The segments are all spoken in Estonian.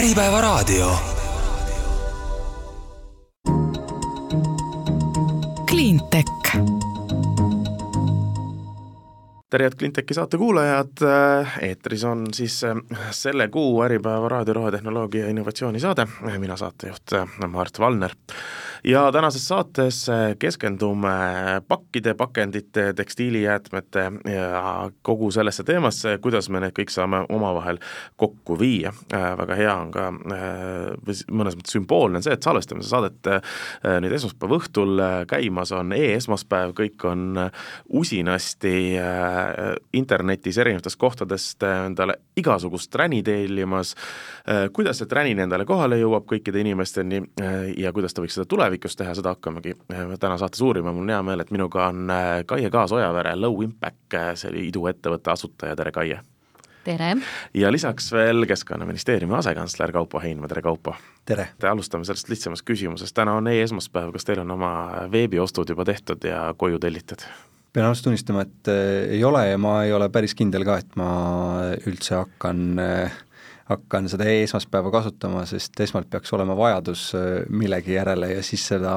Äripäevaraadio. Cleantech tere, head Cleantechi saate kuulajad, eetris on siis äh, selle kuu Äripäeva raadio rohetehnoloogia ja innovatsiooni saade, mina saatejuht äh, Mart Valner ja tänases saates äh, keskendume pakkide, pakendite, tekstiilijäätmete ja kogu sellesse teemasse, kuidas me need kõik saame omavahel kokku viia. Äh, väga hea on ka, äh, mõnes mõttes sümboolne on see, et salvestame seda saadet nüüd esmaspäeva õhtul, käimas on e-esmaspäev, kõik on usinasti internetis erinevatest kohtadest endale igasugust träni tellimas, kuidas see tränin endale kohale jõuab kõikide inimesteni ja kuidas ta võiks seda tulevikus teha, seda hakkamegi äh, täna saates uurima, mul on hea meel, et minuga on äh, Kaie Kaas-Ojavere, Low Impact, äh, see oli iduettevõtte asutaja, tere Kaie! tere! ja lisaks veel Keskkonnaministeeriumi asekantsler Kaupo Heinma, tere Kaupo! tere! alustame sellest lihtsamast küsimusest, täna on e-esmaspäev, kas teil on oma veebiostud juba tehtud ja koju tellitud? Pean ausalt tunnistama, et ei ole ja ma ei ole päris kindel ka, et ma üldse hakkan äh, hakkan seda esmaspäeva kasutama, sest esmalt peaks olema vajadus äh, millegi järele ja siis seda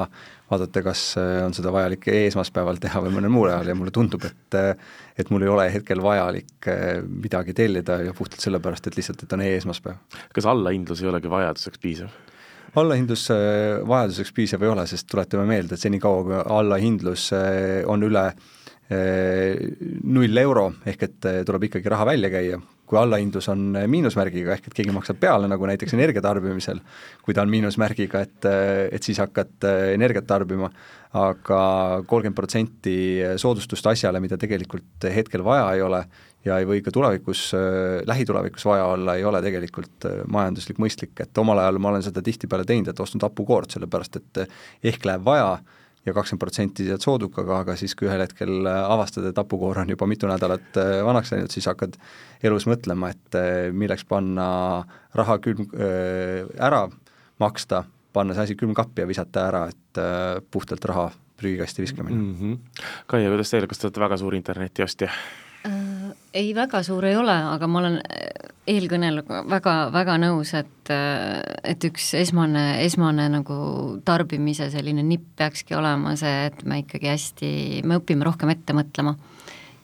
vaadata, kas äh, on seda vajalik esmaspäeval teha või mõnel muul ajal ja mulle tundub, et äh, et mul ei ole hetkel vajalik midagi tellida ja puhtalt sellepärast, et lihtsalt, et on e-esmaspäev. kas allahindlus ei olegi vajaduseks piisav? allahindlus vajaduseks piisav ei ole, sest tuletame meelde, et senikaua, kui allahindlus on üle null euro, ehk et tuleb ikkagi raha välja käia, kui allahindlus on miinusmärgiga, ehk et keegi maksab peale, nagu näiteks energia tarbimisel, kui ta on miinusmärgiga, et, et siis hakkad energiat tarbima. Aga, aga kolmkümmend protsenti soodustust asjale, mida tegelikult hetkel vaja ei ole ja ei või ka tulevikus, lähitulevikus vaja olla, ei ole tegelikult majanduslik mõistlik, et omal ajal ma olen seda tihtipeale teinud, et ostnud hapukoort, sellepärast et ehk läheb vaja ja kakskümmend protsenti sealt soodukaga, aga siis, kui ühel hetkel avastad, et hapukoor on juba mitu nädalat äh, vanaks läinud, siis hakkad elus mõtlema, et äh, milleks panna raha külm äh,, ära maksta, panna see asi külmkappi ja visata ära, et äh, puhtalt raha prügikasti viskamine mm. -hmm. Kaia, kuidas teile, kas te olete väga suur internetiostja? Äh, ei, väga suur ei ole, aga ma olen äh, eelkõnelejaga väga, väga nõus, et, äh, et üks esmane, esmane nagu tarbimise selline nipp peakski olema see, et me ikkagi hästi, me õpime rohkem ette mõtlema.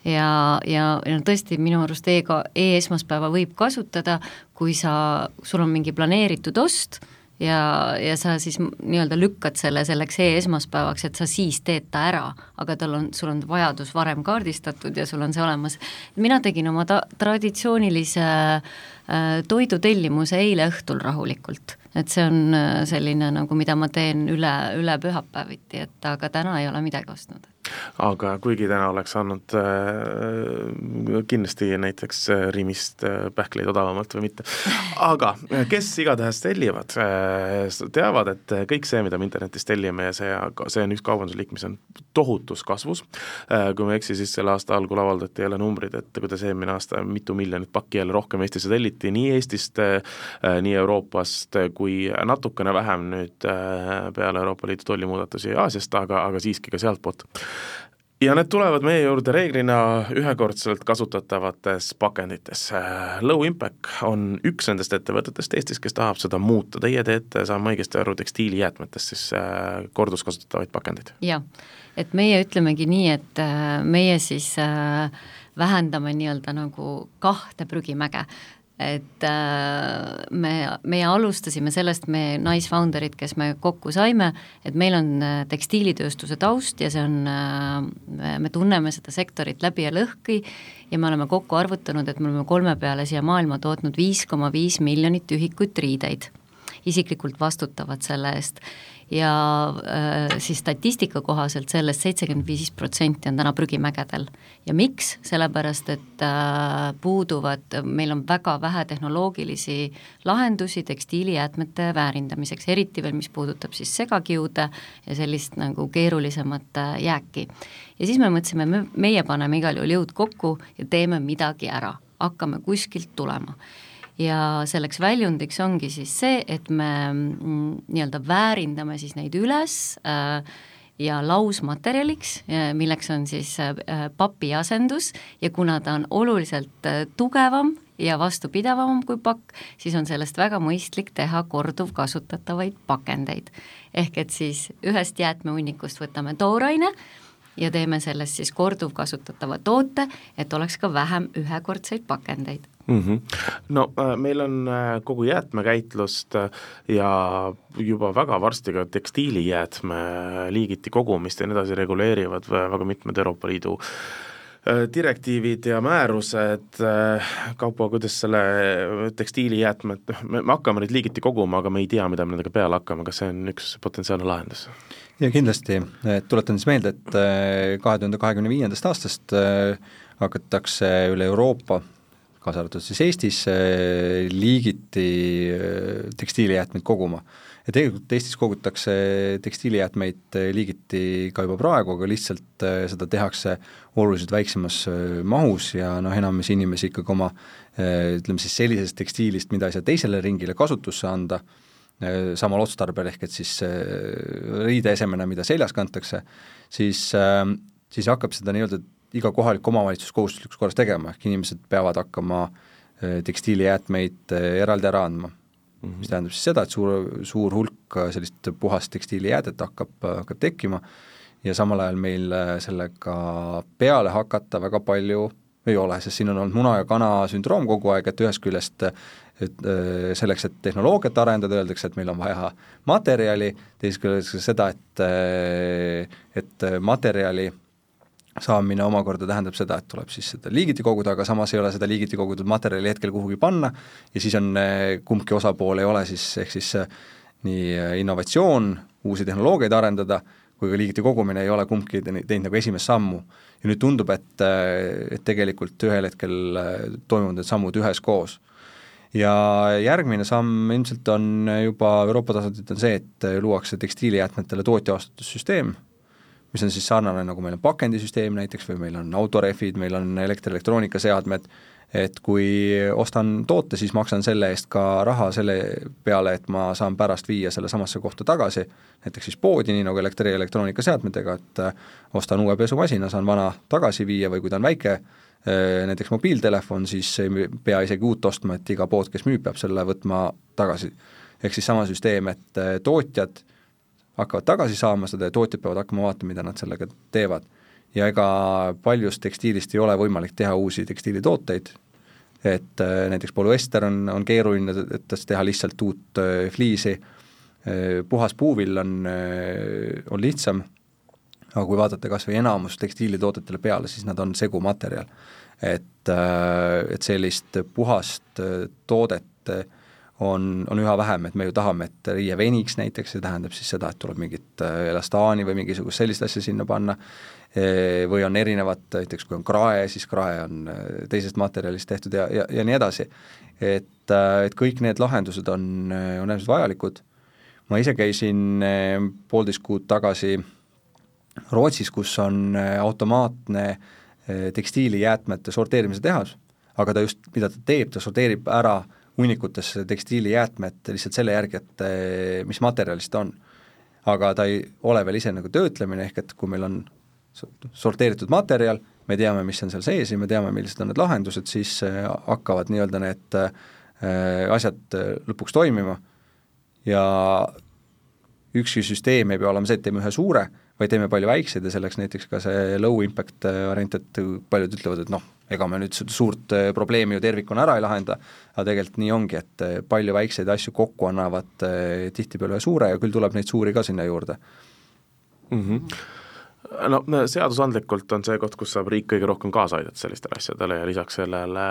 ja, ja, ja tõesti, minu arust e-ga, e-esmaspäeva võib kasutada, kui sa, sul on mingi planeeritud ost, ja, ja sa siis nii-öelda lükkad selle selleks e-esmaspäevaks, et sa siis teed ta ära, aga tal on, sul on vajadus varem kaardistatud ja sul on see olemas. mina tegin oma ta-, traditsioonilise äh, toidutellimuse eile õhtul rahulikult, et see on äh, selline nagu, mida ma teen üle, üle pühapäeviti, et aga täna ei ole midagi ostnud aga kuigi täna oleks saanud äh, kindlasti näiteks äh, Rimist äh, pähkleid odavamalt või mitte, aga äh, kes igatahes tellivad äh,, teavad, et kõik see, mida me internetis tellime ja see, see on üks kaubandusliik, mis on tohutus kasvus. Äh,, kui ma ei eksi, siis selle aasta algul avaldati jälle numbrid, et kuidas eelmine aasta mitu miljonit pakki jälle rohkem Eestisse telliti, nii Eestist äh,, nii Euroopast kui natukene vähem nüüd äh, peale Euroopa Liidu tollimuudatusi Aasiast, aga, aga siiski ka sealtpoolt ja need tulevad meie juurde reeglina ühekordselt kasutatavates pakendites. Low Impact on üks nendest ettevõtetest Eestis, kes tahab seda muuta, teie teete, saan ma õigesti aru, tekstiilijäätmetest siis äh, korduvkasutatavaid pakendeid? jah, et meie ütlemegi nii, et äh, meie siis äh, vähendame nii-öelda nagu kahte prügimäge et äh, me, meie alustasime sellest, me naisfounder'id, kes me kokku saime, et meil on äh, tekstiilitööstuse taust ja see on, äh, me tunneme seda sektorit läbi ja lõhki ja me oleme kokku arvutanud, et me oleme kolme peale siia maailma tootnud viis koma viis miljonit ühikut riideid. isiklikult vastutavad selle eest ja äh, siis statistika kohaselt sellest seitsekümmend viis protsenti on täna prügimägedel. ja miks, sellepärast et äh, puuduvad, meil on väga vähe tehnoloogilisi lahendusi tekstiilijäätmete väärindamiseks, eriti veel, mis puudutab siis segakiude ja sellist nagu keerulisemat äh, jääki. ja siis me mõtlesime, me, meie paneme igal juhul jõud kokku ja teeme midagi ära, hakkame kuskilt tulema ja selleks väljundiks ongi siis see, et me mm, nii-öelda väärindame siis neid üles äh, ja lausmaterjaliks, milleks on siis äh, papi asendus ja kuna ta on oluliselt äh, tugevam ja vastupidavam kui pakk, siis on sellest väga mõistlik teha korduvkasutatavaid pakendeid. ehk et siis ühest jäätmehunnikust võtame tooraine ja teeme sellest siis korduvkasutatava toote, et oleks ka vähem ühekordseid pakendeid mm. -hmm. no äh, meil on äh, kogu jäätmekäitlust äh, ja juba väga varsti ka tekstiilijäätme liigiti kogumist ja nii edasi reguleerivad väga mitmed Euroopa Liidu direktiivid ja määrused, Kaupo, kuidas selle tekstiilijäätmed, me, me hakkame neid liigiti koguma, aga me ei tea, mida me nendega peale hakkame, kas see on üks potentsiaalne lahendus? Ja kindlasti, tuletan siis meelde, et kahe tuhande kahekümne viiendast aastast hakatakse üle Euroopa kaasa arvatud siis Eestis, liigiti tekstiilijäätmeid koguma. ja tegelikult Eestis kogutakse tekstiilijäätmeid liigiti ka juba praegu, aga lihtsalt seda tehakse oluliselt väiksemas mahus ja noh, enamus inimesi ikkagi oma ütleme siis sellisest tekstiilist, mida ei saa teisele ringile kasutusse anda, samal otstarbel, ehk et siis riideesemena, mida seljas kantakse, siis, siis hakkab seda nii-öelda iga kohalik omavalitsus kohustuslikuks korras tegema, ehk inimesed peavad hakkama äh, tekstiilijäätmeid äh, eraldi ära andma mm. -hmm. mis tähendab siis seda, et suur, suur hulk äh, sellist puhast tekstiilijäädet hakkab, hakkab tekkima ja samal ajal meil sellega peale hakata väga palju ei ole, sest siin on olnud muna ja kana sündroom kogu aeg, et ühest küljest et selleks, et tehnoloogiat arendada, öeldakse, et meil on vaja materjali, teisest küljest seda, et et materjali saamine omakorda tähendab seda, et tuleb siis seda liigiti koguda, aga samas ei ole seda liigiti kogutud materjali hetkel kuhugi panna ja siis on, eh, kumbki osapool ei ole siis, ehk siis nii innovatsioon, uusi tehnoloogiaid arendada, kui ka liigiti kogumine ei ole kumbki teinud nagu esimest sammu. ja nüüd tundub, et, et tegelikult ühel hetkel toimuvad need sammud üheskoos. Ja järgmine samm ilmselt on juba Euroopa tasandilt on see, et luuakse tekstiilijäätmetele tootjavastutussüsteem, mis on siis sarnane, nagu meil on pakendisüsteem näiteks või meil on autorehvid, meil on elektroelektroonikaseadmed, et kui ostan toote, siis maksan selle eest ka raha selle peale, et ma saan pärast viia selle samasse kohta tagasi, näiteks siis poodi, nii nagu elektrielektroonikaseadmetega, et äh, ostan uue pesumasina, saan vana tagasi viia või kui ta on väike, näiteks mobiiltelefon, siis ei pea isegi uut ostma, et iga pood, kes müüb, peab selle võtma tagasi. ehk siis sama süsteem, et äh, tootjad hakkavad tagasi saama seda ja tootjad peavad hakkama vaatama, mida nad sellega teevad. ja ega paljust tekstiilist ei ole võimalik teha uusi tekstiilitooteid, et äh, näiteks polüester on, on keeruline, et tast teha lihtsalt uut äh, fliisi, äh, puhas puuvill on, on lihtsam, aga kui vaadata kas või enamus tekstiilitoodetele peale, siis nad on segumaterjal. et, et sellist puhast toodet on, on üha vähem, et me ju tahame, et riie veniks näiteks, see tähendab siis seda, et tuleb mingit äh, elastaani või mingisugust sellist asja sinna panna, või on erinevad, näiteks kui on krae, siis krae on äh, teisest materjalist tehtud ja, ja, ja nii edasi. et, äh, et kõik need lahendused on, on äärmiselt vajalikud, ma ise käisin poolteist kuud tagasi Rootsis, kus on automaatne tekstiilijäätmete sorteerimise tehas, aga ta just, mida ta teeb, ta sorteerib ära äh, hunnikutesse tekstiilijäätmed lihtsalt selle järgi, et eh, mis materjalist ta on. aga ta ei ole veel ise nagu töötlemine, ehk et kui meil on sorteeritud materjal, me teame, mis on seal sees ja me teame, millised on need lahendused, siis hakkavad nii-öelda need äh, asjad lõpuks toimima ja ükski süsteem ei pea olema see, et teeme ühe suure, vaid teeme palju väikseid ja selleks näiteks ka see low impact variant, et paljud ütlevad, et noh, ega me nüüd seda suurt äh, probleemi ju tervikuna ära ei lahenda, aga tegelikult nii ongi, et äh, palju väikseid asju kokku annavad äh, tihtipeale ühe suure ja küll tuleb neid suuri ka sinna juurde mm. -hmm no seadusandlikult on see koht, kus saab riik kõige rohkem kaasa aidata sellistele asjadele ja lisaks sellele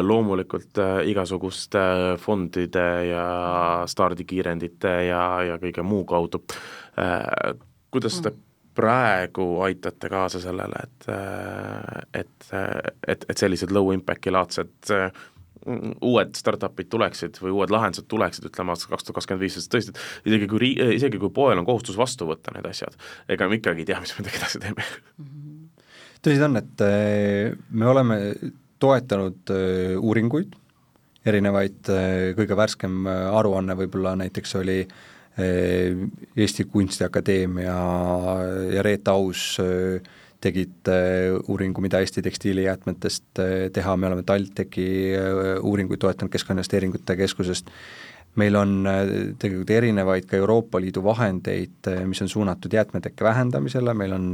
loomulikult igasuguste fondide ja stardikiirendite ja, ja kõige muu kaudu. Kuidas te praegu aitate kaasa sellele, et, et, et, et sellised low impact'i laadsed uued startup'id tuleksid või uued lahendused tuleksid, ütleme aastast kaks tuhat kakskümmend viis, sest tõesti, isegi kui rii-, isegi kui poel on kohustus vastu võtta need asjad, ega me ikkagi ei tea, mis me nendega edasi teeme. tõsi ta on, et eh, me oleme toetanud eh, uuringuid, erinevaid, eh, kõige värskem aruanne võib-olla näiteks oli äh, Eesti Kunstiakadeemia ja Reet Aus tegid uuringu, mida Eesti tekstiilijäätmetest teha, me oleme TalTechi uuringuid toetanud Keskkonnainvesteeringute Keskusest, meil on tegelikult erinevaid ka Euroopa Liidu vahendeid, mis on suunatud jäätmetekke vähendamisele, meil on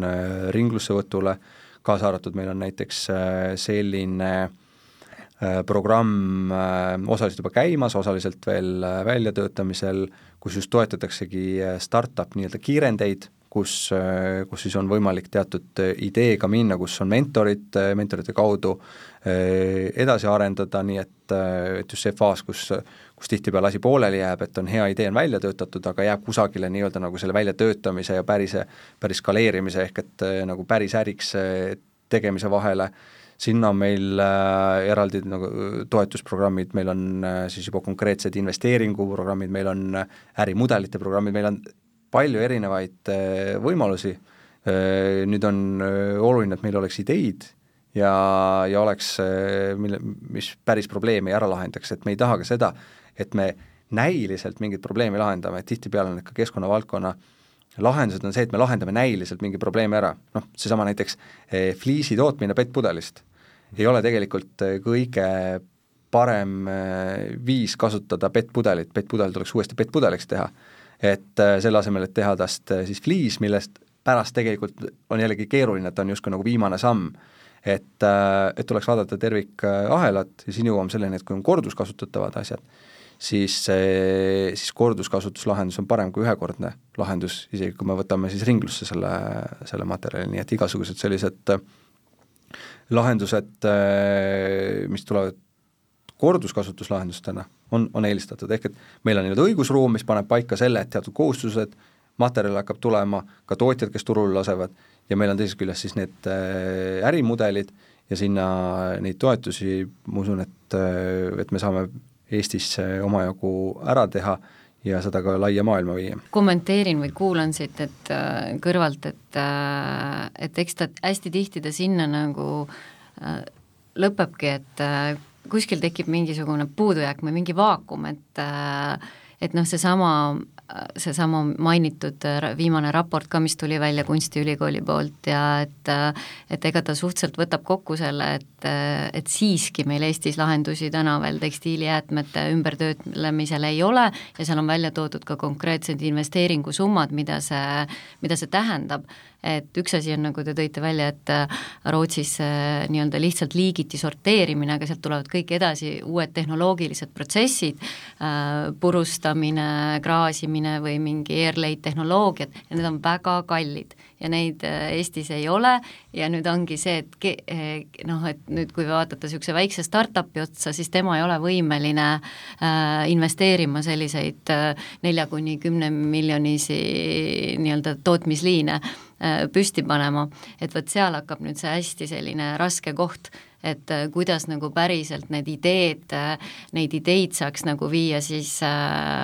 ringlussevõtule, kaasa arvatud meil on näiteks selline programm osaliselt juba käimas, osaliselt veel väljatöötamisel, kus just toetataksegi startup nii-öelda kiirendeid, kus, kus siis on võimalik teatud ideega minna, kus on mentorid, mentorite kaudu edasi arendada, nii et, et just see faas, kus, kus tihtipeale asi pooleli jääb, et on hea idee, on välja töötatud, aga jääb kusagile nii-öelda nagu selle väljatöötamise ja päris, päris skaleerimise ehk et nagu päris äriks tegemise vahele sinna on meil äh, eraldi nagu toetusprogrammid, meil on äh, siis juba konkreetsed investeeringuprogrammid, meil on äh, ärimudelite programmid, meil on palju erinevaid äh, võimalusi. Äh,, nüüd on äh, oluline, et meil oleks ideid ja, ja oleks, äh, mille, mis päris probleemi ära lahendaks, et me ei taha ka seda, et me näiliselt mingit probleemi lahendame, et tihtipeale on ikka keskkonnavaldkonna lahendused on see, et me lahendame näiliselt mingi probleemi ära, noh, seesama näiteks eh, fliisi tootmine PET-pudelist ei ole tegelikult äh, kõige parem äh, viis kasutada PET-pudelit, PET-pudel tuleks uuesti PET-pudeliks teha. et selle asemel, et teha tast siis fliis, millest pärast tegelikult on jällegi keeruline, et ta on justkui nagu viimane samm, et, et tuleks vaadata tervikahelat ja siin jõuame selleni, et kui on korduskasutatavad asjad, siis, siis korduskasutuslahendus on parem kui ühekordne lahendus, isegi kui me võtame siis ringlusse selle, selle materjali, nii et igasugused sellised äh, lahendused, äh, mis tulevad korduskasutuslahendustena, on, on eelistatud, ehk et meil on nii-öelda õigusruum, mis paneb paika selle, et teatud kohustused, materjal hakkab tulema, ka tootjad, kes turule lasevad, ja meil on teisest küljest siis need äh, ärimudelid ja sinna neid toetusi, ma usun, et, et me saame Eestis omajagu ära teha ja seda ka laia maailma viia. kommenteerin või kuulan siit, et äh, kõrvalt, et äh,, et eks ta hästi tihti ta sinna nagu äh, lõpebki, et kuskil tekib mingisugune puudujääk või mingi vaakum, et et noh, seesama seesama mainitud äh, viimane raport ka, mis tuli välja Kunstiülikooli poolt ja et et ega ta suhteliselt võtab kokku selle, et, et siiski meil Eestis lahendusi täna veel tekstiilijäätmete ümbertöötlemisel ei ole ja seal on välja toodud ka konkreetsed investeeringusummad, mida see, mida see tähendab et üks asi on, nagu te tõite välja, et äh, Rootsis äh, nii-öelda lihtsalt liigiti sorteerimine, aga sealt tulevad kõik edasi uued tehnoloogilised protsessid, äh, purustamine, kraasimine või mingi airlaid tehnoloogiad ja need on väga kallid. Ja neid Eestis ei ole. Ja nüüd ongi see, et ke-, noh, et nüüd, kui vaatate niisuguse väikse startup'i otsa, siis tema ei ole võimeline äh, investeerima selliseid nelja kuni kümne miljonisi nii-öelda tootmisliine. Äh, püsti panema, et vot seal hakkab nüüd see hästi selline raske koht, et äh, kuidas nagu päriselt need ideed, äh, neid ideid saaks nagu viia siis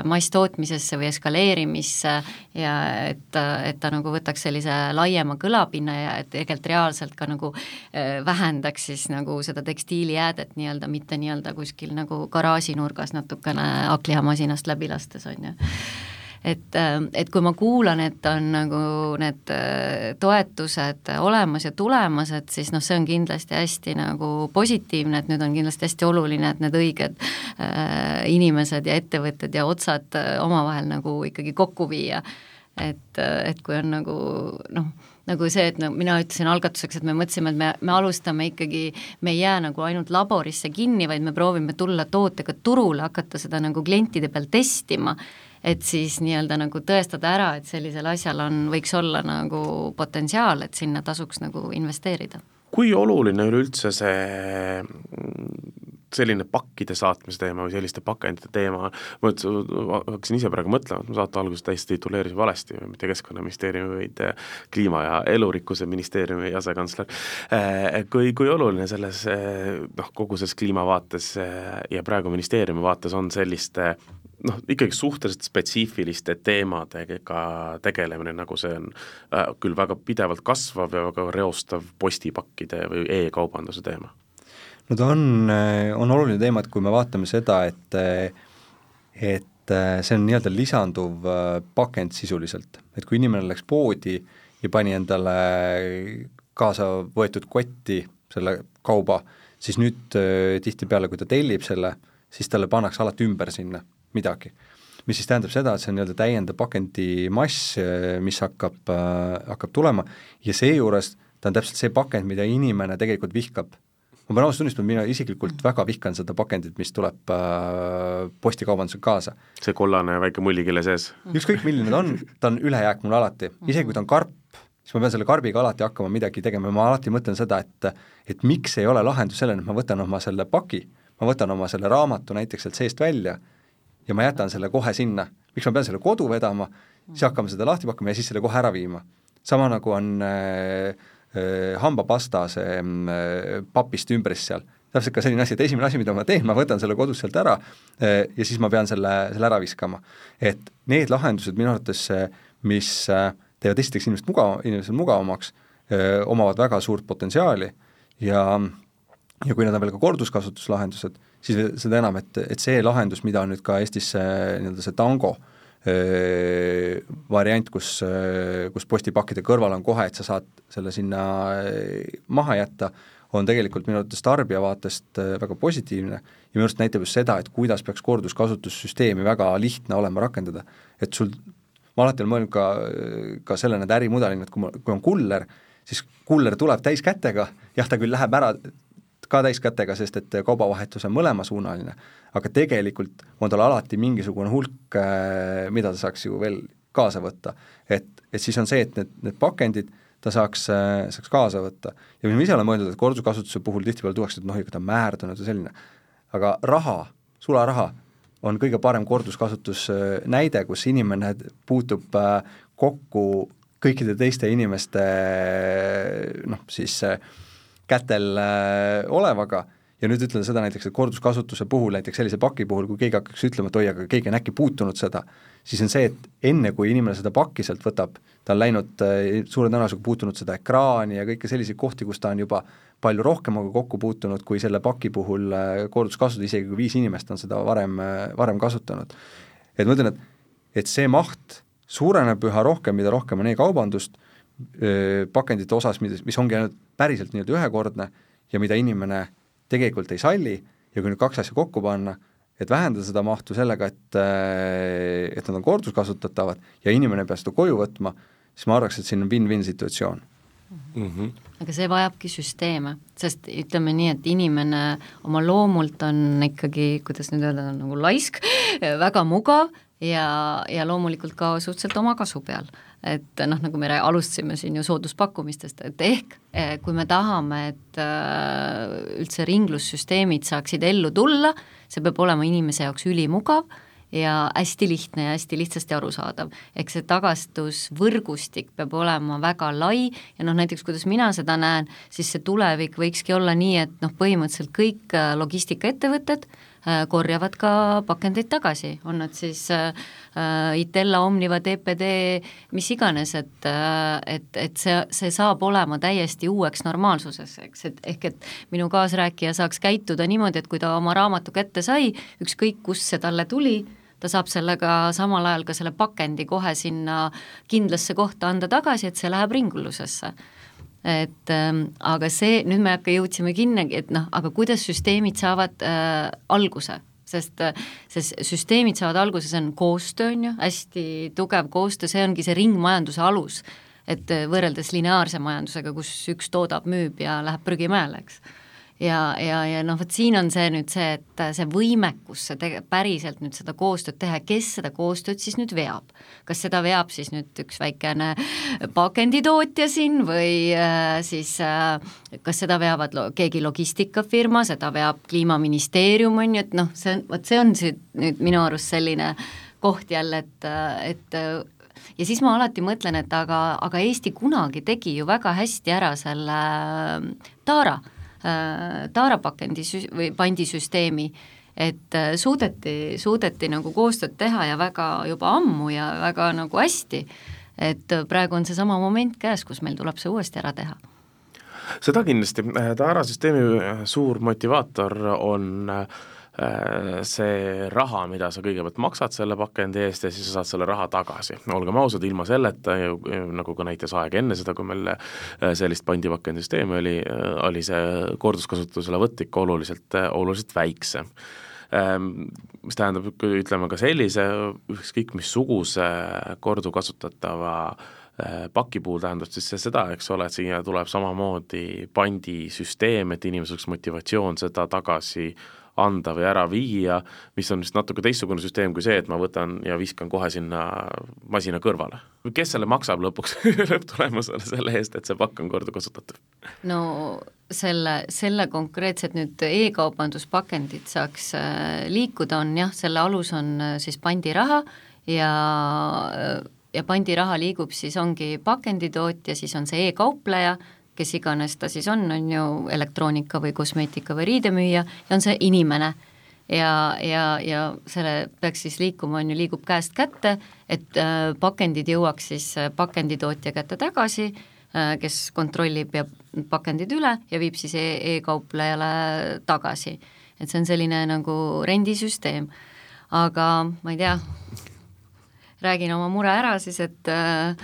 masstootmisesse või eskaleerimisse ja et, et ta nagu võtaks sellise laiema kõlapinna ja et tegelikult reaalselt ka nagu vähendaks siis nagu seda tekstiilijäädet nii-öelda, mitte nii-öelda kuskil nagu garaažinurgas natukene hakklihamasinast läbi lastes, on ju et, äh, et kui ma kuulan, et on nagu need äh, toetused olemas ja tulemas, et siis noh, see on kindlasti hästi nagu positiivne, et nüüd on kindlasti hästi oluline, et need õiged äh, inimesed ja ettevõtted ja otsad äh, omavahel nagu ikkagi kokku viia. et, et kui on nagu noh, nagu see, et no mina ütlesin algatuseks, et me mõtlesime, et me, me alustame ikkagi, me ei jää nagu ainult laborisse kinni, vaid me proovime tulla tootega turule, hakata seda nagu klientide peal testima et siis nii-öelda nagu tõestada ära, et sellisel asjal on, võiks olla nagu potentsiaal, et sinna tasuks nagu investeerida. kui oluline üleüldse see selline pakkide saatmise teema või selliste pakendite teema, ma hakkasin ise praegu mõtlema, et ma saate alguses täiesti tituleerisin valesti, mitte Keskkonnaministeeriumi, vaid äh, Kliima- ja Elurikkuse ministeeriumi asekantsler, äh, kui, kui oluline selles äh, noh, kogu selles kliimavaates ja praegu ministeeriumi vaates on selliste noh, ikkagi suhteliselt spetsiifiliste teemadega tegelemine, nagu see on äh, küll väga pidevalt kasvav ja väga reostav postipakkide või e-kaubanduse teema. No ta on, äh, on oluline teema, et kui me vaatame seda, et et äh, see on nii-öelda lisanduv äh, pakend sisuliselt, et kui inimene läks poodi ja pani endale kaasa võetud kotti selle kauba, siis nüüd äh, tihtipeale, kui ta tellib selle, siis talle pannakse alati ümber sinna midagi. mis siis tähendab seda, et see on nii-öelda täiendav pakendimass, äh, mis hakkab äh,, hakkab tulema ja seejuures ta on täpselt see pakend, mida inimene tegelikult vihkab. ma pean ausalt tunnistama, mina isiklikult väga vihkan seda pakendit, mis tuleb äh, postikaubandusega kaasa. see kollane väike mullikille sees. ükskõik, milline ta on, ta on ülejääk mul alati, isegi kui ta on karp, siis ma pean selle karbiga alati hakkama midagi tegema ja ma alati mõtlen seda, et et miks ei ole lahendus sellele, et ma võtan oma selle paki, ma võtan oma selle raamatu näiteks sealt seest välja ja ma jätan selle kohe sinna, miks ma pean selle kodu vedama, siis hakkame seda lahti pakkuma ja siis selle kohe ära viima. sama nagu on äh, äh, hambapasta see äh, papist ümbris seal, täpselt ka selline asi, et esimene asi, mida ma teen, ma võtan selle kodus sealt ära äh, ja siis ma pean selle, selle ära viskama. et need lahendused minu arvates, mis äh, teevad esiteks inimest mugav, inimesel mugavamaks, omavad väga suurt potentsiaali ja ja kui need on veel ka korduskasutuslahendused, siis seda enam, et, et see lahendus, mida nüüd ka Eestis nii-öelda see Tango öö, variant, kus, kus postipakkide kõrval on kohe, et sa saad selle sinna maha jätta, on tegelikult minu arvates tarbija vaatest väga positiivne ja minu arust näitab just seda, et kuidas peaks korduskasutussüsteemi väga lihtne olema rakendada. et sul ma alati olen mõelnud ka, ka selle nende ärimudelina, et kui ma, kui on kuller, siis kuller tuleb täiskätega, jah, ta küll läheb ära ka täiskätega, sest et kaubavahetus on mõlemasuunaline, aga tegelikult on tal alati mingisugune hulk, mida ta saaks ju veel kaasa võtta. et, et siis on see, et need, need pakendid ta saaks, saaks kaasa võtta. ja mis ma ise olen mõelnud, et korduskasutuse puhul tihtipeale tuuakse, et noh, ikka ta on määrdunud ja selline, aga raha, sularaha, on kõige parem korduskasutus näide, kus inimene puutub äh, kokku kõikide teiste inimeste noh, siis äh, kätel äh, olevaga ja nüüd ütlen seda näiteks, et korduskasutuse puhul, näiteks sellise paki puhul, kui keegi hakkaks ütlema, et oi, aga keegi on äkki puutunud seda, siis on see, et enne, kui inimene seda pakki sealt võtab, ta on läinud suure tõenäosusega puutunud seda ekraani ja kõiki selliseid kohti, kus ta on juba palju rohkemaga kokku puutunud kui selle paki puhul korduskasutus, isegi kui viis inimest on seda varem, varem kasutanud. et ma ütlen, et, et see maht suureneb üha rohkem, mida rohkem on e-kaubandust, pakendite osas, mis, mis ongi ainult päriselt nii-öelda ühekordne ja mida inimene tegelikult ei salli ja kui nüüd kaks asja kokku panna, et vähendada seda mahtu sellega, et, et nad on korduskasutatavad ja inimene ei pea seda koju võtma, siis ma arvaks, et siin on win-win situatsioon mm. -hmm. aga see vajabki süsteeme, sest ütleme nii, et inimene oma loomult on ikkagi, kuidas nüüd öelda, nagu laisk, väga mugav ja, ja loomulikult ka suhteliselt oma kasu peal. Et noh, nagu me alustasime siin ju sooduspakkumistest, et ehk eh, kui me tahame, et äh, üldse ringlussüsteemid saaksid ellu tulla, see peab olema inimese jaoks ülimugav ja hästi lihtne ja hästi lihtsasti arusaadav. ehk see tagastusvõrgustik peab olema väga lai ja noh, näiteks kuidas mina seda näen, siis see tulevik võikski olla nii, et noh, põhimõtteliselt kõik äh, logistikaettevõtted äh, korjavad ka pakendeid tagasi, on nad siis äh, Itella, Omniva, TPD, mis iganes, et et, et see, see saab olema täiesti uueks normaalsuseks, eks, et ehk et minu kaasrääkija saaks käituda niimoodi, et kui ta oma raamatu kätte sai, ükskõik kust see talle tuli, ta saab sellega samal ajal ka selle pakendi kohe sinna kindlasse kohta anda tagasi, et see läheb ringlusesse. Et ähm, aga see, nüüd me hakka jõudsime kinnagi, et noh, aga kuidas süsteemid saavad äh, alguse, sest äh, sest süsteemid saavad alguse, see on koostöö, on ju, hästi tugev koostöö, see ongi see ringmajanduse alus. et äh, võrreldes lineaarse majandusega, kus üks toodab, müüb ja läheb prügimäele, eks ja, ja, ja noh, vot siin on see nüüd see, et see võimekus, see tege-, päriselt nüüd seda koostööd teha, kes seda koostööd siis nüüd veab. kas seda veab siis nüüd üks väikene pakenditootja siin või äh, siis äh, kas seda veavad lo-, keegi logistikafirma, seda veab Kliimaministeerium, on ju, et noh, see on, vot see on see nüüd minu arust selline koht jälle, et, et ja siis ma alati mõtlen, et aga, aga Eesti kunagi tegi ju väga hästi ära selle Taara äh, taarapakendi sü-, või pandisüsteemi, et äh, suudeti, suudeti nagu koostööd teha ja väga juba ammu ja väga nagu hästi, et äh, praegu on seesama moment käes, kus meil tuleb see uuesti ära teha. Seda kindlasti, taarasüsteemi suur motivaator on Äh, see raha, mida sa kõigepealt maksad selle pakendi eest ja siis sa saad selle raha tagasi. olgem ausad, ilma selleta nagu ka näitas aeg enne seda, kui meil äh, sellist pandipakendisüsteemi oli, äh, oli see korduskasutuselevõtt ikka oluliselt, oluliselt väiksem ähm, mis tähendab, ütleme ka sellise ükskõik missuguse kordukasutatava paki puhul tähendab siis see seda, eks ole, et siia tuleb samamoodi pandisüsteem, et inimesel oleks motivatsioon seda tagasi anda või ära viia, mis on vist natuke teistsugune süsteem kui see, et ma võtan ja viskan kohe sinna masina kõrvale. kes selle maksab lõpuks lõpptulemusena selle eest, et see pakk on kordukasutatav? no selle, selle konkreetselt nüüd e-kaubanduspakendid saaks äh, liikuda, on jah, selle alus on äh, siis pandiraha ja ja pandiraha liigub siis ongi pakenditootja, siis on see e-kaupleja, kes iganes ta siis on, on ju elektroonika või kosmeetika või riidemüüja ja on see inimene. ja, ja, ja selle peaks siis liikuma, on ju, liigub käest kätte, et äh, pakendid jõuaks siis äh, pakenditootja kätte tagasi äh,, kes kontrollib ja pakendid üle ja viib siis e e-kauplejale tagasi. et see on selline nagu rendisüsteem. aga ma ei tea, räägin oma mure ära siis, et äh,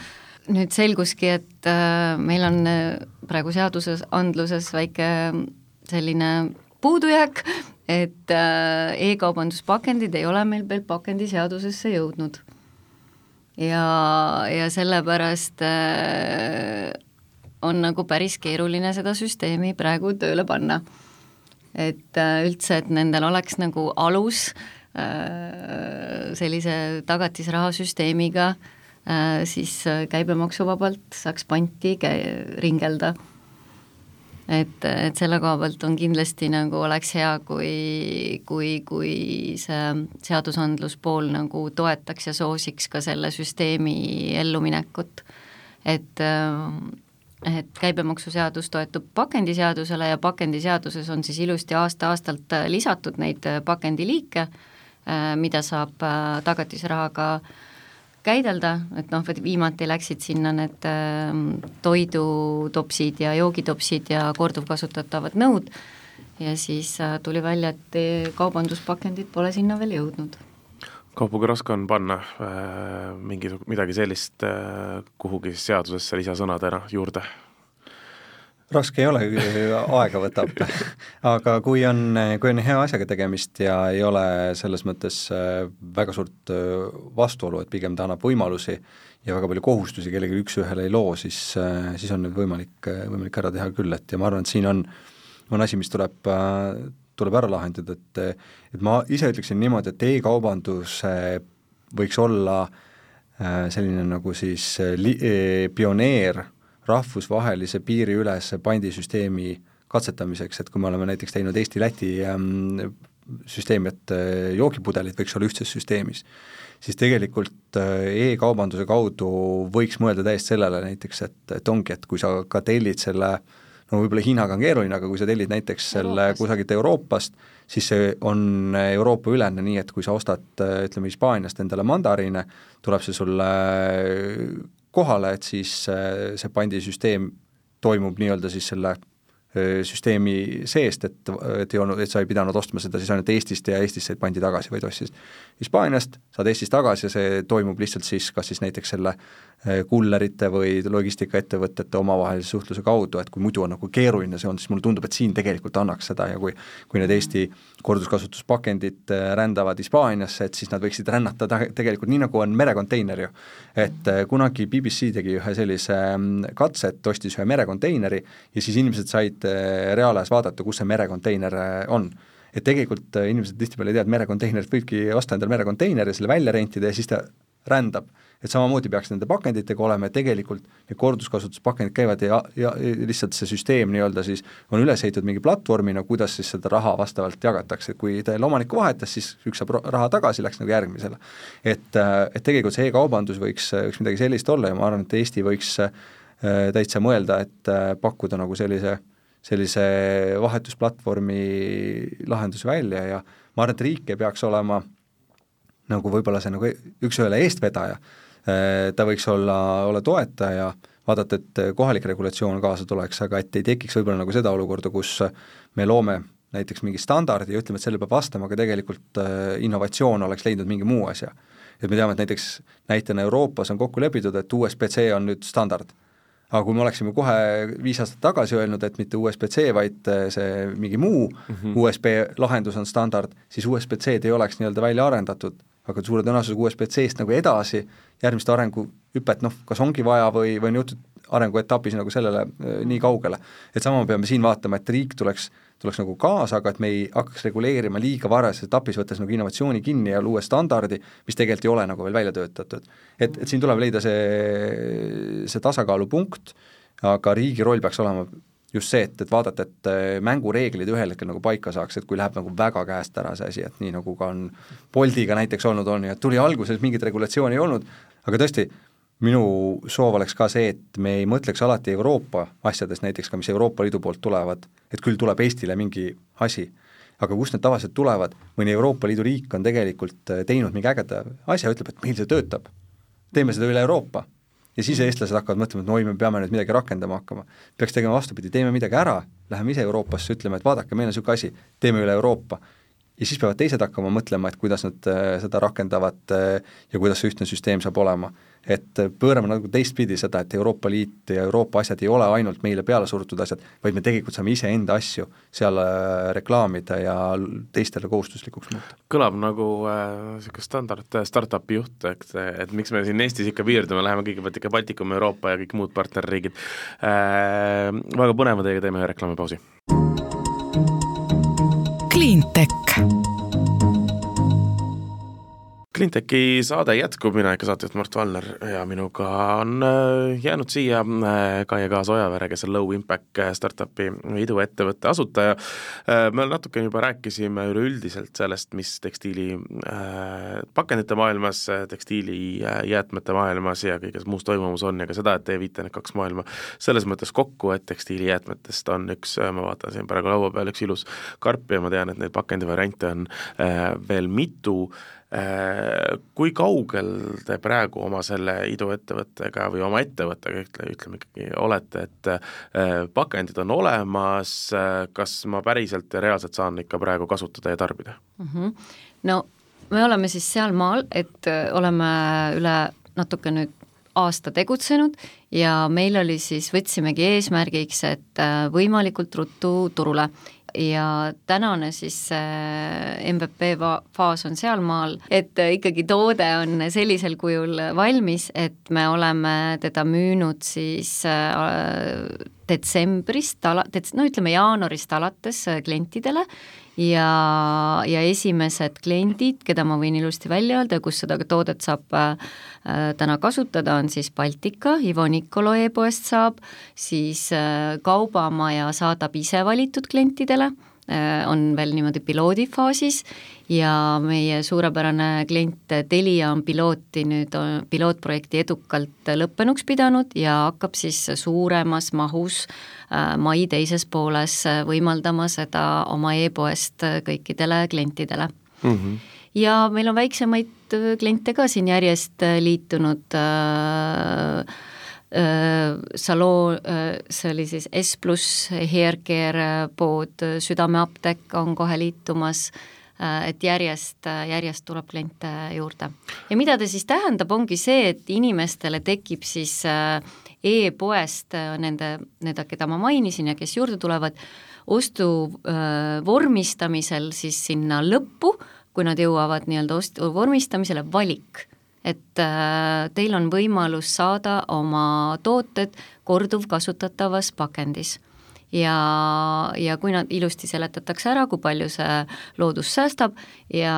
nüüd selguski, et äh, meil on äh, praegu seaduses, andluses väike selline puudujääk, et äh, e-kaubanduspakendid ei ole meil veel pakendiseadusesse jõudnud. ja, ja sellepärast on nagu päris keeruline seda süsteemi praegu tööle panna. et üldse, et nendel oleks nagu alus sellise tagatisrahasüsteemiga äh, Äh, siis äh, käibemaksuvabalt saaks panti käi-, ringelda. et, et selle koha pealt on kindlasti nagu oleks hea, kui, kui, kui see seadusandluspool nagu toetaks ja soosiks ka selle süsteemi elluminekut. et äh, et käibemaksuseadus toetub pakendiseadusele ja pakendiseaduses on siis ilusti aasta-aastalt lisatud neid pakendiliike, mida saab tagatisrahaga äh, käidelda, et noh, viimati läksid sinna need äh, toidutopsid ja joogitopsid ja korduvkasutatavad nõud ja siis äh, tuli välja, et kaubanduspakendid pole sinna veel jõudnud. Kaupo, kui raske on panna äh, mingi, midagi sellist äh, kuhugi seadusesse lisasõnadena juurde? Raske ei ole, aega võtab. aga kui on, kui on hea asjaga tegemist ja ei ole selles mõttes äh, väga suurt äh, vastuolu, et pigem ta annab võimalusi ja väga palju kohustusi kellelegi üks-ühele ei loo, siis, äh, siis on need võimalik, võimalik ära teha küll, et ja ma arvan, et siin on, on asi, mis tuleb, tuleb ära lahendada, et et ma ise ütleksin niimoodi, et e-kaubandus võiks olla selline nagu siis li-, pioneer rahvusvahelise piiriülese pandisüsteemi katsetamiseks, et kui me oleme näiteks teinud Eesti-Läti ähm, süsteemi, et äh, joogipudelid võiks olla ühtses süsteemis, siis tegelikult äh, e-kaubanduse kaudu võiks mõelda täiesti sellele näiteks, et, et ongi, et kui sa ka tellid selle no võib-olla Hiinaga on keeruline, aga kui sa tellid näiteks selle kusagilt Euroopast, siis see on Euroopa ülene, nii et kui sa ostad ütleme Hispaaniast endale mandariine, tuleb see sulle kohale, et siis äh, see pandisüsteem toimub nii-öelda siis selle äh, süsteemi seest, et, et ei olnud, et sa ei pidanud ostma seda siis ainult Eestist ja Eestist said pandi tagasi, vaid ostsid Hispaaniast, saad Eestis tagasi ja see toimub lihtsalt siis kas siis näiteks selle Eh, kullerite või logistikaettevõtete omavahelise suhtluse kaudu, et kui muidu on nagu keeruline see on, siis mulle tundub, et siin tegelikult annaks seda ja kui kui need Eesti korduskasutuspakendid eh, rändavad Hispaaniasse, et siis nad võiksid rännata ta-, tegelikult nii, nagu on merekonteiner ju. et eh, kunagi BBC tegi ühe sellise mm, katset, ostis ühe merekonteineri ja siis inimesed said reaalajas vaadata, kus see merekonteiner on et tegelikult inimesed tihtipeale ei tea, et merekonteinerit võibki osta endale merekonteineri, selle välja rentida ja siis ta rändab et samamoodi peaks nende pakenditega olema, et tegelikult need korduskasutuspakendid käivad ja, ja lihtsalt see süsteem nii-öelda siis on üles ehitatud mingi platvormina, kuidas siis seda raha vastavalt jagatakse, kui teil omanikku vahetas, siis üks saab raha tagasi, läks nagu järgmisele. et, et tegelikult see e-kaubandus võiks, võiks midagi sellist olla ja ma arvan, et Eesti võiks äh, täitsa mõelda, et äh, pakkuda nagu sellise sellise vahetusplatvormi lahenduse välja ja ma arvan, et riik ei peaks olema nagu võib-olla see nagu üks-ühele eestvedaja, ta võiks olla, olla toetaja, vaadata, et kohalik regulatsioon kaasa tuleks, aga et ei tekiks võib-olla nagu seda olukorda, kus me loome näiteks mingi standardi ja ütleme, et sellele peab vastama, aga tegelikult innovatsioon oleks leidnud mingi muu asja. et me teame, et näiteks näitena Euroopas on kokku lepitud, et USB-C on nüüd standard aga kui me oleksime kohe viis aastat tagasi öelnud, et mitte USB-C, vaid äh, see mingi muu mm -hmm. USB lahendus on standard, siis USB-C-d ei oleks nii-öelda välja arendatud, aga suure tõenäosusega USB-C-st nagu edasi järgmist arenguhüpet noh, kas ongi vaja või, või on jõutud arenguetapis nagu sellele äh, nii kaugele. et sama peame siin vaatama, et riik tuleks tuleks nagu kaasa, aga et me ei hakkaks reguleerima liiga varases etapis, võttes nagu innovatsiooni kinni ja luues standardi, mis tegelikult ei ole nagu veel välja töötatud. et, et siin tuleb leida see, see tasakaalupunkt, aga riigi roll peaks olema just see, et, et vaadata, et äh, mängureeglid ühel hetkel nagu paika saaks, et kui läheb nagu väga käest ära see asi, et nii nagu ka on Boltiga näiteks olnud, on ju, et tuli alguses mingit regulatsiooni ei olnud, aga tõesti, minu soov oleks ka see, et me ei mõtleks alati Euroopa asjadest, näiteks ka mis Euroopa Liidu poolt tulevad, et küll tuleb Eestile mingi asi, aga kust need tavaliselt tulevad, mõni Euroopa Liidu riik on tegelikult äh, teinud mingi ägeda asja, ütleb, et meil see töötab. teeme seda üle Euroopa. ja siis eestlased hakkavad mõtlema, et no oi, me peame nüüd midagi rakendama hakkama. peaks tegema vastupidi, teeme midagi ära, läheme ise Euroopasse, ütleme, et vaadake, meil on niisugune asi, teeme üle Euroopa ja siis peavad teised hakkama mõtlema, et kuidas nad äh, seda rakendavad äh, ja kuidas see ühtne süsteem saab olema et pöörame nagu teistpidi seda, et Euroopa Liit ja Euroopa asjad ei ole ainult meile peale surutud asjad, vaid me tegelikult saame iseenda asju seal äh, reklaamida ja teistele kohustuslikuks muuta. kõlab nagu niisugune äh, standard äh, startup'i juht, et, et miks me siin Eestis ikka piirdume, läheme kõigepealt ikka Baltikum, Euroopa ja kõik muud partnerriigid äh,. Väga põneva teiega teeme ühe reklaamipausi. Cleantech Cleantechi saade jätkub, mina ikka saatejuht Mart Valner ja minuga on äh, jäänud siia äh, Kaie Kaas Ojavere, kes on Low Impact äh, startup'i iduettevõtte asutaja. me natukene juba rääkisime üleüldiselt sellest, mis tekstiili pakendite maailmas, tekstiilijäätmete maailmas ja kõiges muus toimumas on ja ka seda, et te viite need kaks maailma selles mõttes kokku, et tekstiilijäätmetest on üks, ma vaatan siin praegu laua peal, üks ilus karp ja ma tean, et neid pakendivariante on veel mitu kui kaugel te praegu oma selle iduettevõttega või oma ettevõttega, ütle, ütleme ikkagi, olete, et äh, pakendid on olemas, äh, kas ma päriselt ja reaalselt saan ikka praegu kasutada ja tarbida mm? -hmm. no me oleme siis sealmaal, et oleme üle natuke nüüd aasta tegutsenud ja meil oli siis, võtsimegi eesmärgiks, et võimalikult ruttu turule ja tänane siis MVP faas on sealmaal, et ikkagi toode on sellisel kujul valmis, et me oleme teda müünud siis äh, detsembrist ala-, no ütleme jaanuarist alates klientidele ja, ja esimesed kliendid, keda ma võin ilusti välja öelda, kus seda toodet saab äh, täna kasutada, on siis Baltika, Ivo Nikolo e-poest saab, siis äh, Kaubamaja saadab ise valitud klientidele äh,, on veel niimoodi piloodifaasis ja meie suurepärane klient Telia on pilooti nüüd, pilootprojekti edukalt lõppenuks pidanud ja hakkab siis suuremas mahus äh, mai teises pooles võimaldama seda oma e-poest kõikidele klientidele mm. -hmm. ja meil on väiksemaid kliente ka siin järjest liitunud äh, äh saloo, see oli siis S pluss haircare pood, Südameapteek on kohe liitumas äh,, Äh, et järjest, järjest tuleb kliente juurde. ja mida ta siis tähendab, ongi see, et inimestele tekib siis äh, e-poest äh, nende, need, keda ma mainisin ja kes juurde tulevad, ostu vormistamisel siis sinna lõppu, kui nad jõuavad nii-öelda ostu vormistamisele, valik et teil on võimalus saada oma tooted korduvkasutatavas pakendis. Ja, ja kui nad ilusti seletatakse ära, kui palju see loodus säästab ja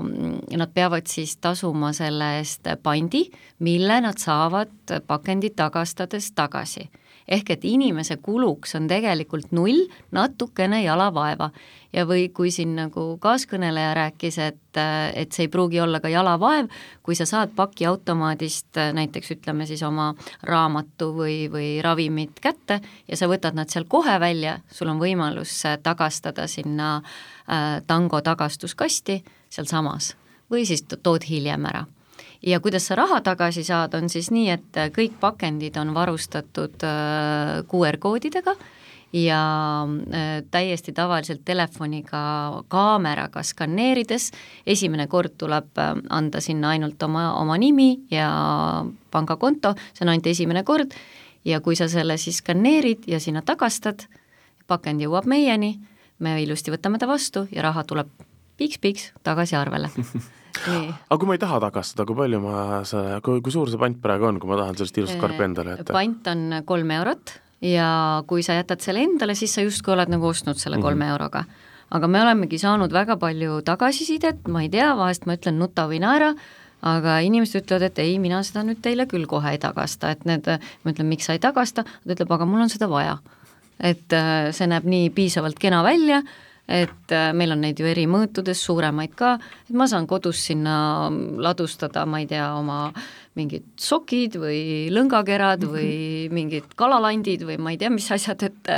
nad peavad siis tasuma selle eest pandi, mille nad saavad pakendit tagastades tagasi ehk et inimese kuluks on tegelikult null, natukene jalavaeva. ja või kui siin nagu kaaskõneleja rääkis, et, et see ei pruugi olla ka jalavaev, kui sa saad pakiautomaadist näiteks ütleme siis oma raamatu või, või ravimid kätte ja sa võtad nad seal kohe välja, sul on võimalus tagastada sinna äh, tango tagastuskasti sealsamas või siis tood hiljem ära ja kuidas sa raha tagasi saad, on siis nii, et kõik pakendid on varustatud QR-koodidega ja äh, täiesti tavaliselt telefoniga kaameraga skaneerides, esimene kord tuleb äh, anda sinna ainult oma, oma nimi ja pangakonto, see on ainult esimene kord, ja kui sa selle siis skaneerid ja sinna tagastad, pakend jõuab meieni, me ilusti võtame ta vastu ja raha tuleb piiks-piiks tagasi arvele nii. aga kui ma ei taha tagastada, kui palju ma kui, kui suur see pant praegu on, kui ma tahan sellist ilusat karpi endale jätta? pant on kolm eurot ja kui sa jätad selle endale, siis sa justkui oled nagu ostnud selle kolme mm -hmm. euroga. aga me olemegi saanud väga palju tagasisidet, ma ei tea, vahest ma ütlen nuta või naera, aga inimesed ütlevad, et ei, mina seda nüüd teile küll kohe ei tagasta, et need, ma ütlen, miks sa ei tagasta, ta ütleb, aga mul on seda vaja. et äh, see näeb nii piisavalt kena välja et äh, meil on neid ju eri mõõtudes, suuremaid ka, et ma saan kodus sinna ladustada, ma ei tea, oma mingid sokid või lõngakerad või mingid kalalandid või ma ei tea, mis asjad, et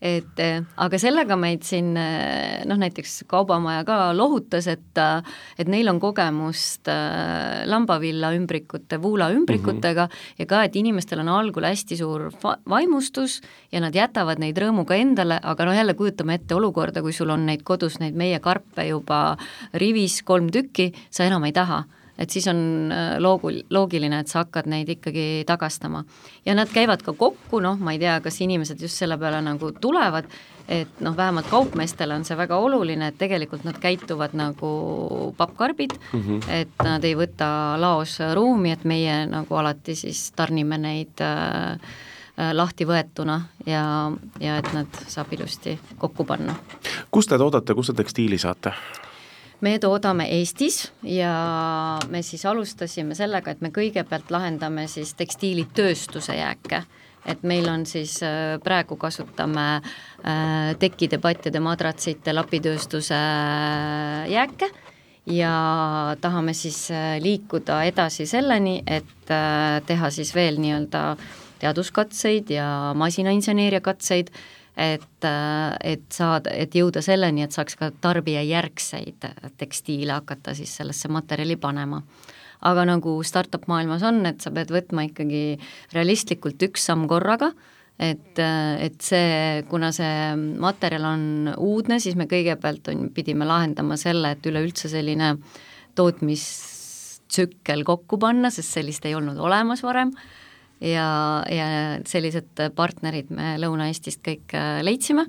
et eh, aga sellega meid siin eh, noh, näiteks Kaubamaja ka lohutas, et et neil on kogemust lambavilla ümbrikute, vuula ümbrikutega mm -hmm. ja ka, et inimestel on algul hästi suur vaimustus ja nad jätavad neid rõõmuga endale, aga noh, jälle kujutame ette olukorda, kui sul on neid kodus, neid meie karpe juba rivis kolm tükki, sa enam ei taha et siis on äh, loogul-, loogiline, et sa hakkad neid ikkagi tagastama. ja nad käivad ka kokku, noh, ma ei tea, kas inimesed just selle peale nagu tulevad, et noh, vähemalt kaupmeestele on see väga oluline, et tegelikult nad käituvad nagu pappkarbid mm, -hmm. et nad ei võta laos ruumi, et meie nagu alati siis tarnime neid äh, äh lahti võetuna ja, ja et nad saab ilusti kokku panna. kust te toodate, kust te tekstiili saate? Me toodame Eestis ja me siis alustasime sellega, et me kõigepealt lahendame siis tekstiilitööstuse jääke. Et meil on siis äh, praegu kasutame äh, tekkide, patjade, madratsite, lapitööstuse äh, jääke ja tahame siis liikuda edasi selleni, et teha siis veel nii-öelda teaduskatseid ja masinainseneeria katseid et, et saada, et jõuda selleni, et saaks ka tarbijajärgseid tekstiile hakata siis sellesse materjali panema. aga nagu startup maailmas on, et sa pead võtma ikkagi realistlikult üks samm korraga, et, et see, kuna see materjal on uudne, siis me kõigepealt on, pidime lahendama selle, et üleüldse selline tootmistsükkel kokku panna, sest sellist ei olnud olemas varem ja, ja sellised partnerid me Lõuna-Eestist kõik äh, leidsime,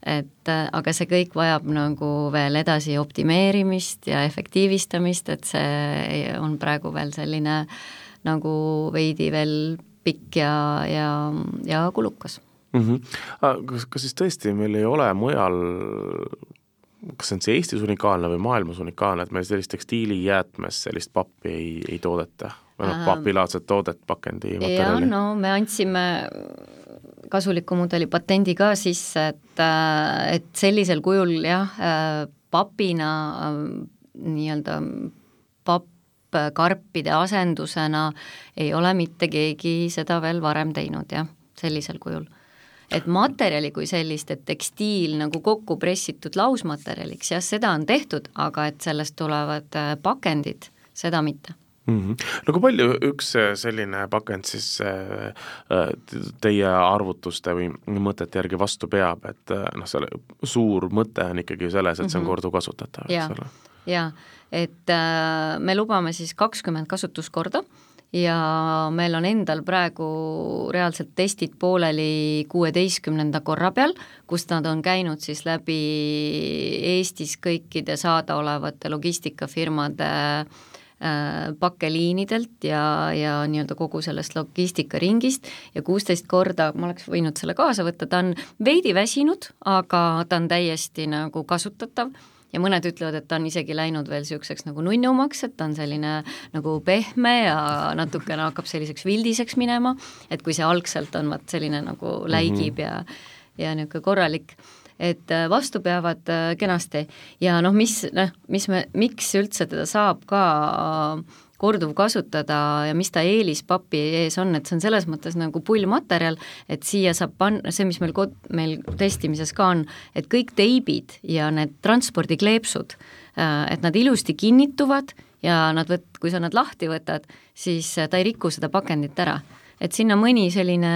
et äh, aga see kõik vajab nagu veel edasi optimeerimist ja efektiivistamist, et see on praegu veel selline nagu veidi veel pikk ja, ja, ja kulukas mm. -hmm. kas, kas siis tõesti meil ei ole mujal kas see on siis Eestis unikaalne või maailmas unikaalne, et meil sellist tekstiilijäätmest sellist pappi ei, ei toodeta? Või noh, papilaadset toodet pakendimaterjali? no me andsime kasuliku mudeli patendi ka sisse, et, äh, et sellisel kujul jah, äh, papina äh, nii-öelda pappkarpide asendusena ei ole mitte keegi seda veel varem teinud jah, sellisel kujul. Et materjali kui sellist, et tekstiil nagu kokku pressitud lausmaterjaliks, jah, seda on tehtud, aga et sellest tulevad pakendid, seda mitte mm. -hmm. no kui palju üks äh, selline pakend siis äh, äh, teie arvutuste või mõtete järgi vastu peab, et noh, selle suur mõte on ikkagi selles, et see on mhm. korduvkasutatav, eks ole? jaa, et äh, me lubame siis kakskümmend kasutuskorda ja meil on endal praegu reaalselt testid pooleli kuueteistkümnenda korra peal, kust nad on käinud siis läbi Eestis kõikide saadaolevate logistikafirmade Äh, pakkeliinidelt ja, ja nii-öelda kogu sellest logistikaringist ja kuusteist korda, ma oleks võinud selle kaasa võtta, ta on veidi väsinud, aga ta on täiesti nagu kasutatav ja mõned ütlevad, et ta on isegi läinud veel niisuguseks nagu nunnumaks, et ta on selline nagu pehme ja natukene hakkab selliseks vildiseks minema, et kui see algselt on vaat selline nagu läigib mm -hmm. ja ja niisugune korralik et äh, vastu peavad äh, kenasti. Ja noh, mis noh, mis me, miks üldse teda saab ka äh, korduvkasutada ja mis ta eelis papi ees on, et see on selles mõttes nagu pullmaterjal, et siia saab panna, see, mis meil kod-, meil testimises ka on, et kõik teibid ja need transpordikleepsud, et nad ilusti kinnituvad ja nad võt-, kui sa nad lahti võtad, siis ta ei riku seda pakendit ära et sinna mõni selline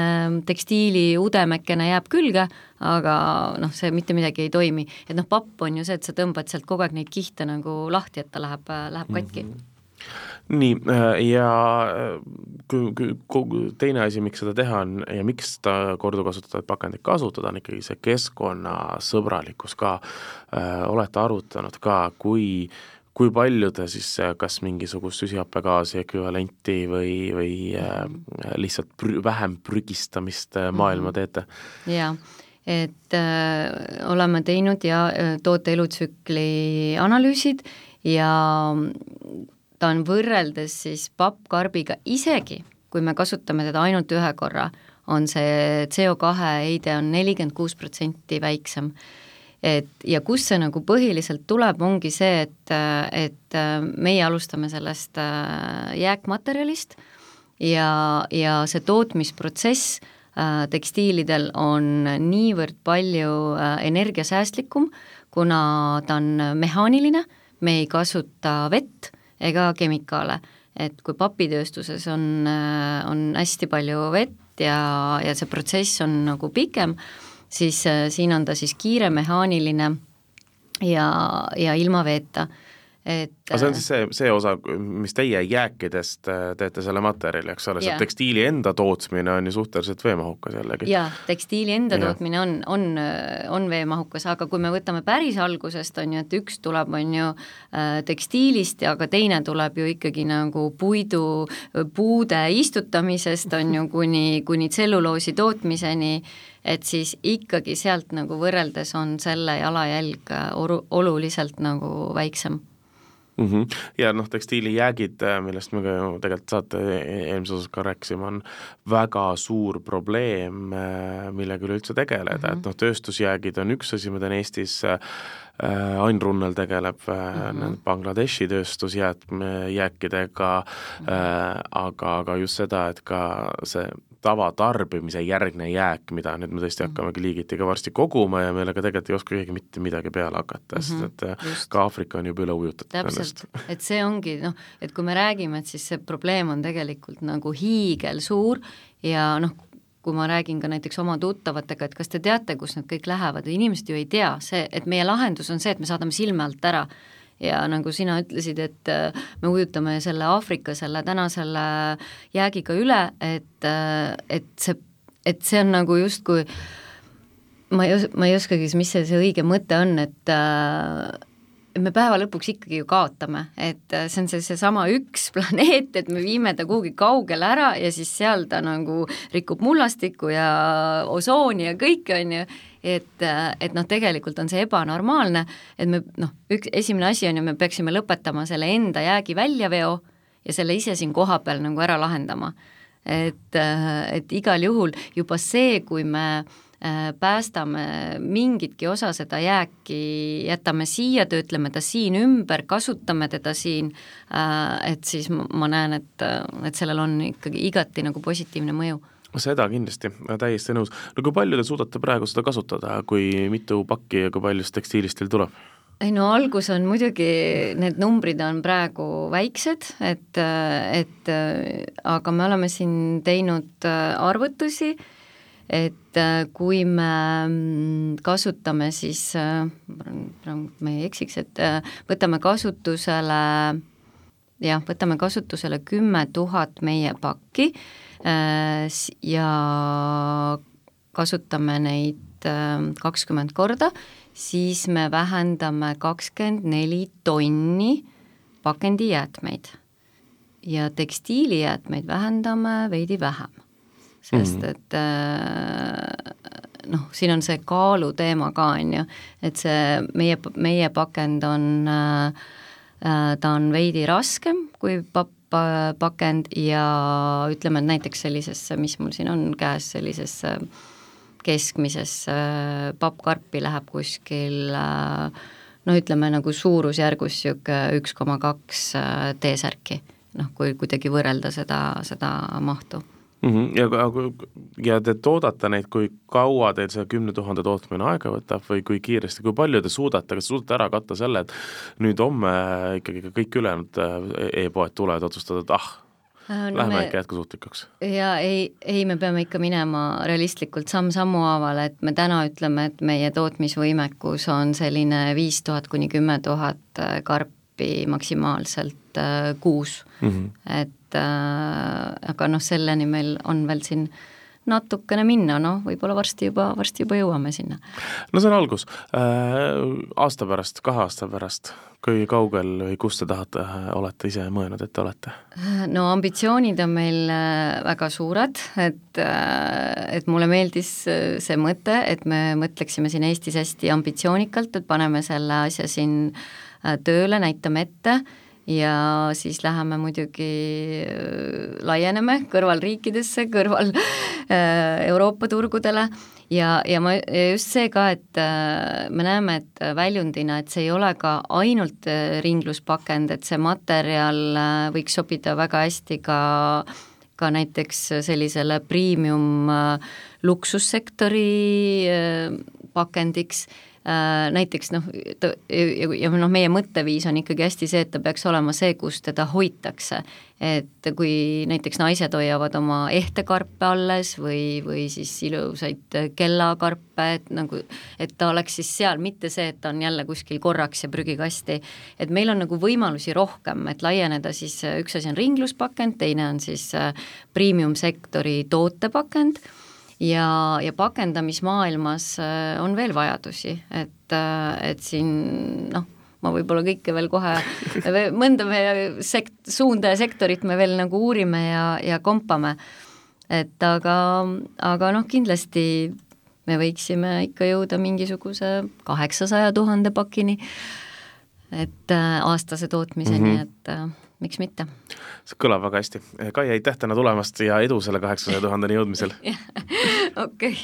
tekstiili udemekene jääb külge, aga noh, see mitte midagi ei toimi. et noh, papp on ju see, et sa tõmbad sealt kogu aeg neid kihte nagu lahti, et ta läheb, läheb katki mm. -hmm nii, äh, ja äh, teine asi, miks seda teha on ja miks ta korduvkasutatavat pakendit kasutada, on ikkagi see keskkonnasõbralikkus ka. Äh, olete arutanud ka, kui kui palju te siis kas mingisugust süsihappegaasi ekvivalenti või, või lihtsalt prü-, vähem prügistamist maailma mhm. teete? jaa, et äh, oleme teinud ja toote elutsükli analüüsid ja ta on võrreldes siis pappkarbiga, isegi kui me kasutame teda ainult ühe korra, on see CO2 heide on nelikümmend kuus protsenti väiksem. Et ja kust see nagu põhiliselt tuleb, ongi see, et, et meie alustame sellest äh, jääkmaterjalist ja, ja see tootmisprotsess äh, tekstiilidel on niivõrd palju äh, energiasäästlikum, kuna ta on mehaaniline, me ei kasuta vett ega kemikaale. et kui papitööstuses on, äh, on hästi palju vett ja, ja see protsess on nagu pikem, siis äh, siin on ta siis kiire, mehaaniline ja, ja ilma veeta et aga see on siis see, see osa, mis teie jääkidest äh, teete selle materjali, eks ole, see tekstiili enda tootmine on ju suhteliselt veemahukas jällegi. jaa, tekstiili enda ja. tootmine on, on, on veemahukas, aga kui me võtame päris algusest, on ju, et üks tuleb, on ju, äh, tekstiilist aga teine tuleb ju ikkagi nagu puidu, puude istutamisest, on ju, kuni, kuni tselluloosi tootmiseni, et siis ikkagi sealt nagu võrreldes on selle jalajälg oru-, oluliselt nagu väiksem mm. -hmm. ja noh, tekstiilijäägid, millest me ka ju tegelikult saate e-, eelmises osas ka rääkisime, on väga suur probleem, millega üleüldse tegeleda mm, -hmm. et noh, tööstusjäägid on üks asi, ma tean Eestis äh, Ain Runnel tegeleb mm -hmm. Bangladeshi tööstusjäätmejääkidega mm, -hmm. äh, aga, aga just seda, et ka see tavatarbimise järgne jääk, mida nüüd me tõesti mhm. hakkamegi liigiti ka varsti koguma ja millega tegelikult ei oska keegi mitte midagi peale hakata, sest mhm, et äh, Just. ka Aafrika on juba üle ujutatud täpselt, et see ongi noh, et kui me räägime, et siis see probleem on tegelikult nagu hiigelsuur ja noh, kui ma räägin ka näiteks oma tuttavatega, et kas te teate, kus need kõik lähevad, inimesed ju ei tea, see, et meie lahendus on see, et me saadame silme alt ära ja nagu sina ütlesid, et äh, me ujutame selle Aafrika selle täna selle jäägiga üle, et, äh, et see, et see on nagu justkui ma ei os-, ma ei oskagi, mis see, see õige mõte on, et äh, me päeva lõpuks ikkagi ju kaotame, et see on see, seesama üks planeet, et me viime ta kuhugi kaugele ära ja siis seal ta nagu rikub mullastikku ja osooni ja kõike, on ju, et, et noh, tegelikult on see ebanormaalne, et me noh, üks, esimene asi on ju, me peaksime lõpetama selle enda jäägi väljaveo ja selle ise siin kohapeal nagu ära lahendama. et, et igal juhul juba see, kui me äh, päästame mingitki osa seda jääki, jätame siia, töötleme ta siin ümber, kasutame teda siin, äh, et siis ma näen, et, et sellel on ikkagi igati nagu positiivne mõju seda kindlasti, täiesti nõus. no kui palju te suudate praegu seda kasutada, kui mitu pakki ja kui palju siis tekstiilist teil tuleb? ei no algus on muidugi, need numbrid on praegu väiksed, et, et aga me oleme siin teinud arvutusi, et kui me kasutame siis, ma ei eksiks, et võtame kasutusele jah, võtame kasutusele kümme tuhat meie pakki ja kasutame neid äh, kakskümmend korda, siis me vähendame kakskümmend neli tonni pakendijäätmeid. ja tekstiilijäätmeid vähendame veidi vähem, sest mm. et äh, noh, siin on see kaaluteema ka, on ju, et see meie, meie pakend on, ta on veidi raskem kui papp, pakend ja ütleme, et näiteks sellisesse, mis mul siin on käes, sellisesse keskmisesse pappkarpi läheb kuskil no ütleme nagu suurusjärgus niisugune üks koma kaks T-särki, noh, kui kuidagi võrrelda seda, seda mahtu mm. -hmm. ja, ja te toodate neid, kui kaua teil see kümne tuhande tootmine aega võtab või kui kiiresti, kui palju te suudate, kas te suudate ära katta selle, et nüüd homme ikkagi ka kõik ülejäänud äh, e-poed tulevad, otsustavad, et ah, no, läheme me... ikka jätkusuutlikuks? ja ei, ei, me peame ikka minema realistlikult samm-sammu haaval, et me täna ütleme, et meie tootmisvõimekus on selline viis tuhat kuni kümme tuhat äh, karpi maksimaalselt äh, kuus mm. -hmm. et äh, aga noh, selleni meil on veel siin äh, natukene minna, noh, võib-olla varsti juba, varsti juba jõuame sinna. no see on algus äh,. Aasta pärast, kahe aasta pärast, kui kaugel või kus te tahate, olete ise mõelnud, et te olete? no ambitsioonid on meil äh, väga suured, et, äh, et mulle meeldis äh, see mõte, et me mõtleksime siin Eestis hästi ambitsioonikalt, et paneme selle asja siin tööle, näitame ette ja siis läheme muidugi, äh, laieneme kõrvalriikidesse, kõrval äh, Euroopa turgudele. Ja, ja ma, just see ka, et äh, me näeme, et väljundina, et see ei ole ka ainult ringluspakend, et see materjal võiks sobida väga hästi ka ka näiteks sellisele premium luksussektori pakendiks näiteks noh, ta ja, ja noh, meie mõtteviis on ikkagi hästi see, et ta peaks olema see, kus teda hoitakse. et kui näiteks naised hoiavad oma ehtekarpe alles või, või siis ilusaid kellakarpe, et nagu, et ta oleks siis seal, mitte see, et ta on jälle kuskil korraks ja prügikasti. et meil on nagu võimalusi rohkem, et laieneda siis, üks asi on ringluspakend, teine on siis äh, premium-sektori tootepakend ja, ja pakendamismaailmas äh, on veel vajadusi, et, äh, et siin noh, ma võib-olla kõike veel kohe, mõnda meie sekt-, suunda ja sektorit me veel nagu uurime ja, ja kompame. et aga, aga noh, kindlasti me võiksime ikka jõuda mingisuguse kaheksasaja tuhande pakini, et äh, aastase tootmiseni mm, -hmm. et miks mitte. see kõlab väga hästi. Kai, aitäh täna tulemast ja edu selle kaheksasaja tuhandeni jõudmisel! okei.